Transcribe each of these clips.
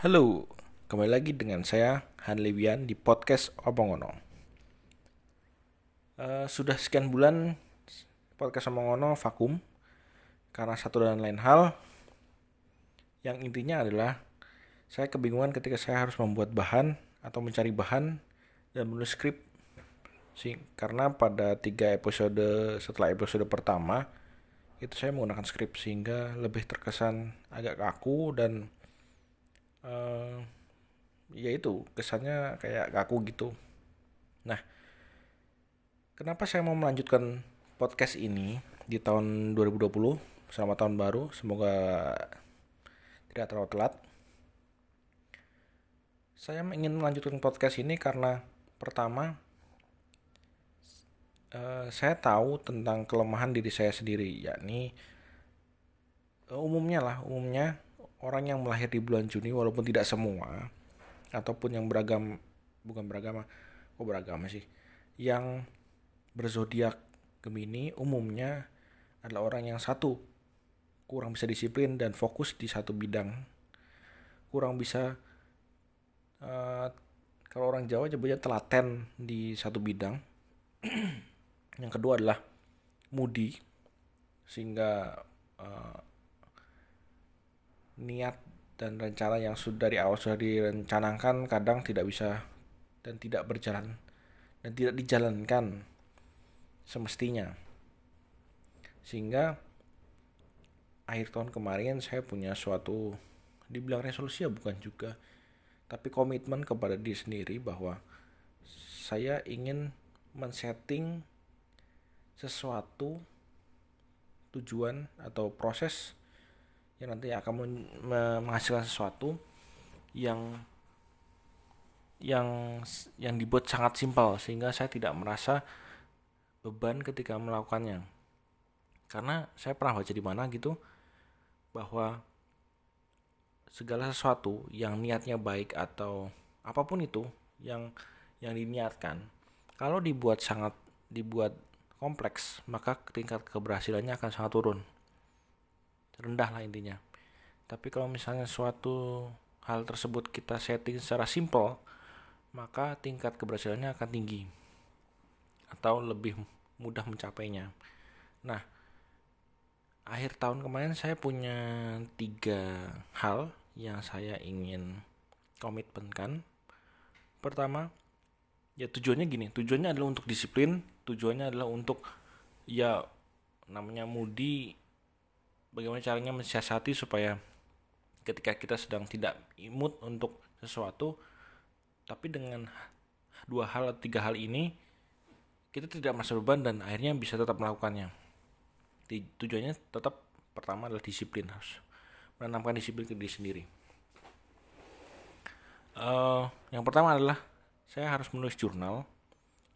Halo, kembali lagi dengan saya Han Lewian di podcast Omongono. Uh, sudah sekian bulan podcast Omongono vakum karena satu dan lain hal. Yang intinya adalah saya kebingungan ketika saya harus membuat bahan atau mencari bahan dan menulis skrip. Karena pada tiga episode setelah episode pertama itu saya menggunakan skrip sehingga lebih terkesan agak kaku dan uh, ya itu kesannya kayak kaku gitu. Nah, kenapa saya mau melanjutkan podcast ini di tahun 2020 selamat tahun baru semoga tidak terlalu telat. Saya ingin melanjutkan podcast ini karena pertama uh, saya tahu tentang kelemahan diri saya sendiri yakni uh, umumnya lah umumnya orang yang melahir di bulan Juni walaupun tidak semua ataupun yang beragam bukan beragama kok beragama sih? Yang berzodiak Gemini umumnya adalah orang yang satu kurang bisa disiplin dan fokus di satu bidang. Kurang bisa uh, kalau orang Jawa nyebutnya telaten di satu bidang. Yang kedua adalah moody sehingga uh, niat dan rencana yang sudah dari awal sudah direncanakan kadang tidak bisa dan tidak berjalan dan tidak dijalankan semestinya. Sehingga akhir tahun kemarin saya punya suatu dibilang resolusi ya bukan juga tapi komitmen kepada diri sendiri bahwa saya ingin men-setting sesuatu tujuan atau proses yang nanti akan menghasilkan sesuatu yang yang yang dibuat sangat simpel sehingga saya tidak merasa beban ketika melakukannya. Karena saya pernah baca di mana gitu bahwa segala sesuatu yang niatnya baik atau apa pun itu yang yang diniatkan kalau dibuat sangat dibuat kompleks maka tingkat keberhasilannya akan sangat turun rendah lah intinya. Tapi kalau misalnya suatu hal tersebut kita setting secara simple maka tingkat keberhasilannya akan tinggi atau lebih mudah mencapainya. Nah akhir tahun kemarin saya punya tiga hal yang saya ingin komitmenkan. Pertama ya tujuannya gini tujuannya adalah untuk disiplin tujuannya adalah untuk ya namanya mudi bagaimana caranya mensiasati supaya ketika kita sedang tidak imut untuk sesuatu tapi dengan dua hal tiga hal ini kita tidak merasa beban dan akhirnya bisa tetap melakukannya tujuannya tetap pertama adalah disiplin harus menanamkan disiplin ke diri sendiri. Uh, yang pertama adalah saya harus menulis jurnal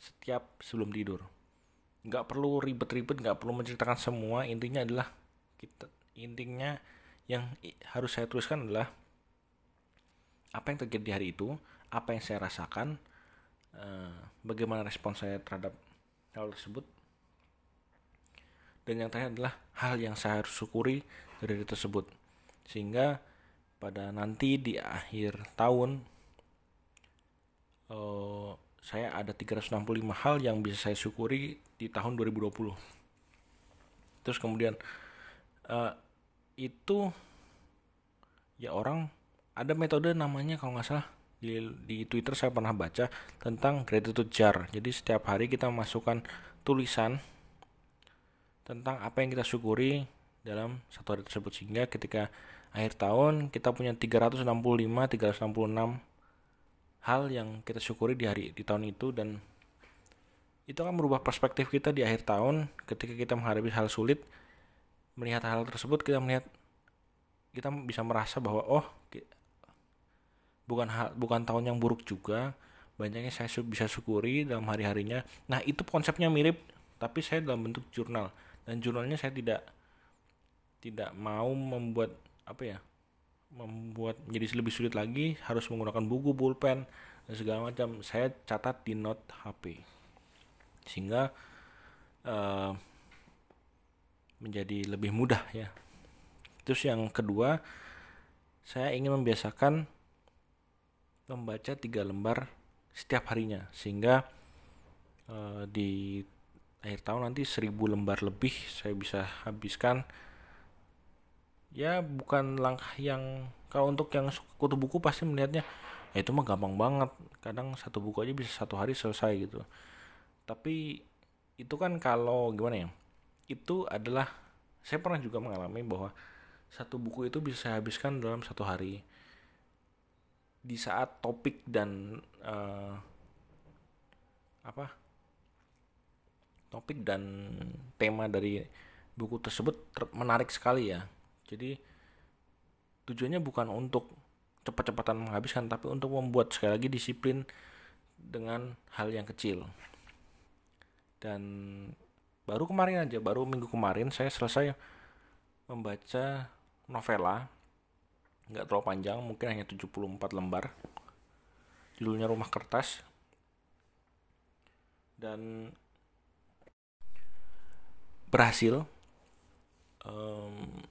setiap sebelum tidur. Nggak perlu ribet-ribet, nggak perlu menceritakan semua. Intinya adalah kita intinya yang harus saya tuliskan adalah apa yang terjadi di hari itu, apa yang saya rasakan, uh, bagaimana respon saya terhadap hal tersebut, dan yang terakhir adalah hal yang saya harus syukuri dari hari tersebut. Sehingga pada nanti di akhir tahun uh, saya ada 365 hal yang bisa saya syukuri di tahun 2020 terus kemudian uh, itu ya orang ada metode namanya kalau nggak salah. Di, di Twitter saya pernah baca tentang gratitude jar. Jadi setiap hari kita masukkan tulisan tentang apa yang kita syukuri dalam satu hari tersebut. Sehingga ketika akhir tahun kita punya 365 366 hal yang kita syukuri di hari di tahun itu. Dan itu akan merubah perspektif kita di akhir tahun ketika kita menghadapi hal sulit melihat hal tersebut kita melihat kita bisa merasa bahwa oh bukan hal, bukan tahun yang buruk juga. Banyaknya saya bisa syukuri dalam hari-harinya. Nah itu konsepnya mirip tapi saya dalam bentuk jurnal. Dan jurnalnya saya tidak tidak mau membuat apa ya membuat menjadi lebih sulit lagi. Harus menggunakan buku pulpen dan segala macam. Saya catat di note HP sehingga uh, menjadi lebih mudah ya. Terus yang kedua saya ingin membiasakan membaca tiga lembar setiap harinya sehingga uh, di akhir tahun nanti seribu lembar lebih saya bisa habiskan. Ya bukan langkah yang kalau untuk yang kutu buku pasti melihatnya ya itu mah gampang banget kadang satu buku aja bisa satu hari selesai gitu. Tapi itu kan kalau gimana ya itu adalah saya pernah juga mengalami bahwa satu buku itu bisa saya habiskan dalam satu hari. Di saat topik dan uh, apa topik dan tema dari buku tersebut menarik sekali ya. Jadi tujuannya bukan untuk cepat-cepatan menghabiskan tapi untuk membuat sekali lagi disiplin dengan hal yang kecil. Dan baru kemarin aja baru minggu kemarin saya selesai membaca novela. Nggak terlalu panjang mungkin hanya 74 lembar. Judulnya rumah kertas. Dan berhasil um,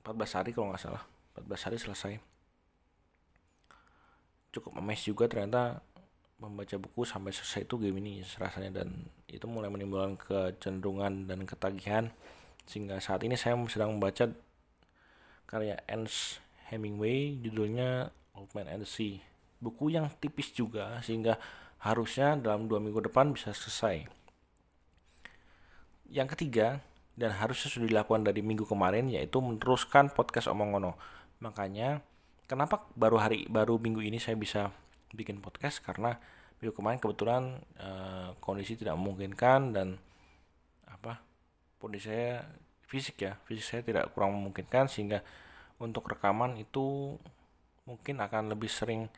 14 hari kalau nggak salah. 14 hari selesai. Cukup emes juga ternyata membaca buku sampai selesai itu game ini rasanya. Dan itu mulai menimbulkan kecenderungan dan ketagihan. Sehingga saat ini saya sedang membaca karya Ernst Hemingway judulnya Old Man and the Sea. Buku yang tipis juga sehingga harusnya dalam dua minggu depan bisa selesai. Yang ketiga dan harusnya sudah dilakukan dari minggu kemarin yaitu meneruskan podcast Omongono makanya kenapa baru hari baru minggu ini saya bisa bikin podcast karena minggu kemarin kebetulan uh, kondisi tidak memungkinkan dan apa kondisi saya fisik ya fisik saya tidak kurang memungkinkan sehingga untuk rekaman itu mungkin akan lebih sering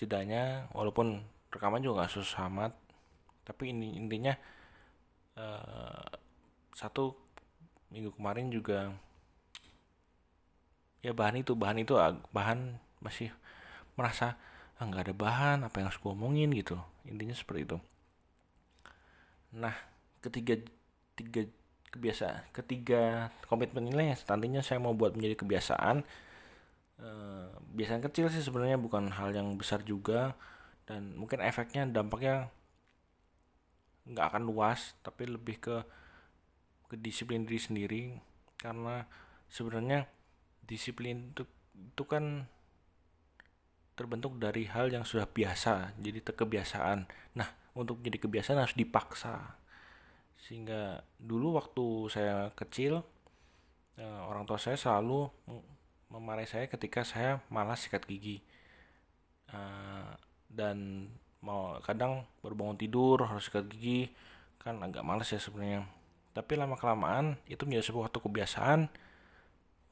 jedanya walaupun rekaman juga nggak susah amat. Tapi ini intinya uh, satu minggu kemarin juga ya bahan itu bahan itu ah, bahan masih merasa ah, nggak ada bahan apa yang harus gue omongin gitu intinya seperti itu. Nah ketiga tiga kebiasaan ketiga komitmen ini yang nantinya saya mau buat menjadi kebiasaan e, kebiasaan kecil sih sebenarnya bukan hal yang besar juga. Dan mungkin efeknya dampaknya nggak akan luas tapi lebih ke ke disiplin diri sendiri. Karena sebenarnya disiplin itu itu kan terbentuk dari hal yang sudah biasa jadi kebiasaan. Nah untuk jadi kebiasaan harus dipaksa. Sehingga dulu waktu saya kecil eh, orang tua saya selalu memarahi saya ketika saya malas sikat gigi. Eh, dan mau kadang baru bangun tidur harus sikat gigi kan agak malas ya sebenarnya. Tapi lama kelamaan itu menjadi sebuah kebiasaan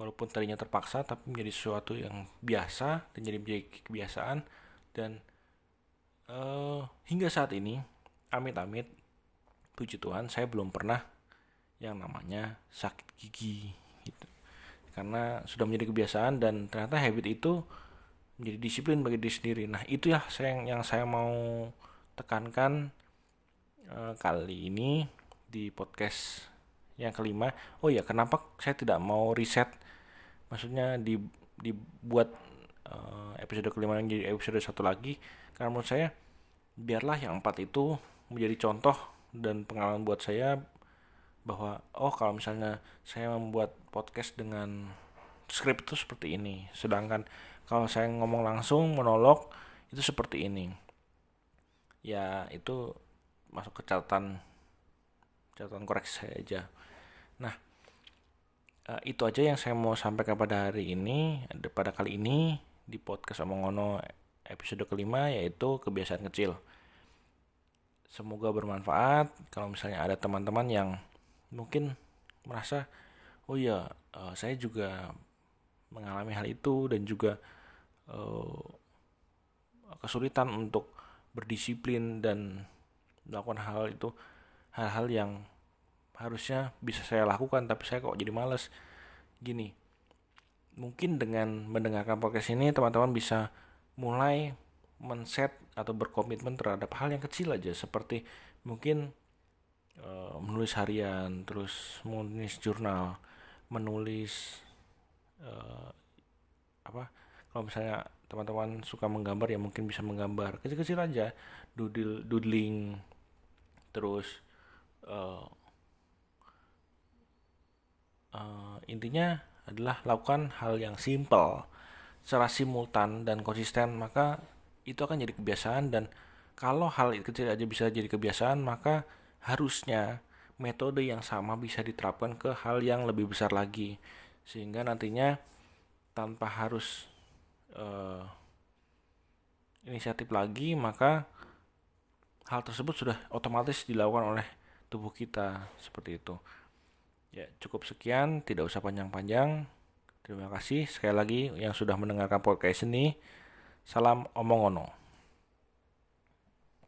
walaupun tadinya terpaksa tapi menjadi sesuatu yang biasa dan jadi menjadi kebiasaan. Dan uh, hingga saat ini amit-amit puji Tuhan saya belum pernah yang namanya sakit gigi gitu. karena sudah menjadi kebiasaan dan ternyata habit itu menjadi disiplin bagi diri sendiri. Nah itu ya saya yang, yang saya mau tekankan uh, kali ini di podcast yang kelima. Oh ya kenapa saya tidak mau riset maksudnya di dibuat uh, episode kelima menjadi episode satu lagi. Karena menurut saya biarlah yang empat itu menjadi contoh dan pengalaman buat saya bahwa oh kalau misalnya saya membuat podcast dengan skrip itu seperti ini. Sedangkan kalau saya ngomong langsung monolog itu seperti ini. Ya itu masuk ke catatan catatan koreksi saya aja. Nah uh, itu aja yang saya mau sampaikan pada hari ini pada kali ini di podcast omongono episode kelima yaitu kebiasaan kecil. Semoga bermanfaat. Kalau misalnya ada teman-teman yang mungkin merasa oh ya uh, saya juga mengalami hal itu dan juga uh, kesulitan untuk berdisiplin dan melakukan hal itu hal-hal yang harusnya bisa saya lakukan tapi saya kok jadi males gini mungkin dengan mendengarkan podcast ini teman-teman bisa mulai men-set atau berkomitmen terhadap hal yang kecil aja seperti mungkin uh, menulis harian, terus menulis jurnal, menulis uh, apa? Kalau misalnya teman-teman suka menggambar ya mungkin bisa menggambar kecil-kecil aja doodle doodling terus uh, uh, intinya adalah lakukan hal yang simple secara simultan dan konsisten maka itu akan jadi kebiasaan. Dan kalau hal kecil aja bisa jadi kebiasaan maka harusnya metode yang sama bisa diterapkan ke hal yang lebih besar lagi. Sehingga nantinya tanpa harus uh, inisiatif lagi maka hal tersebut sudah otomatis dilakukan oleh tubuh kita seperti itu ya cukup sekian. Tidak usah panjang-panjang. Terima kasih sekali lagi yang sudah mendengarkan podcast ini. Salam omong ono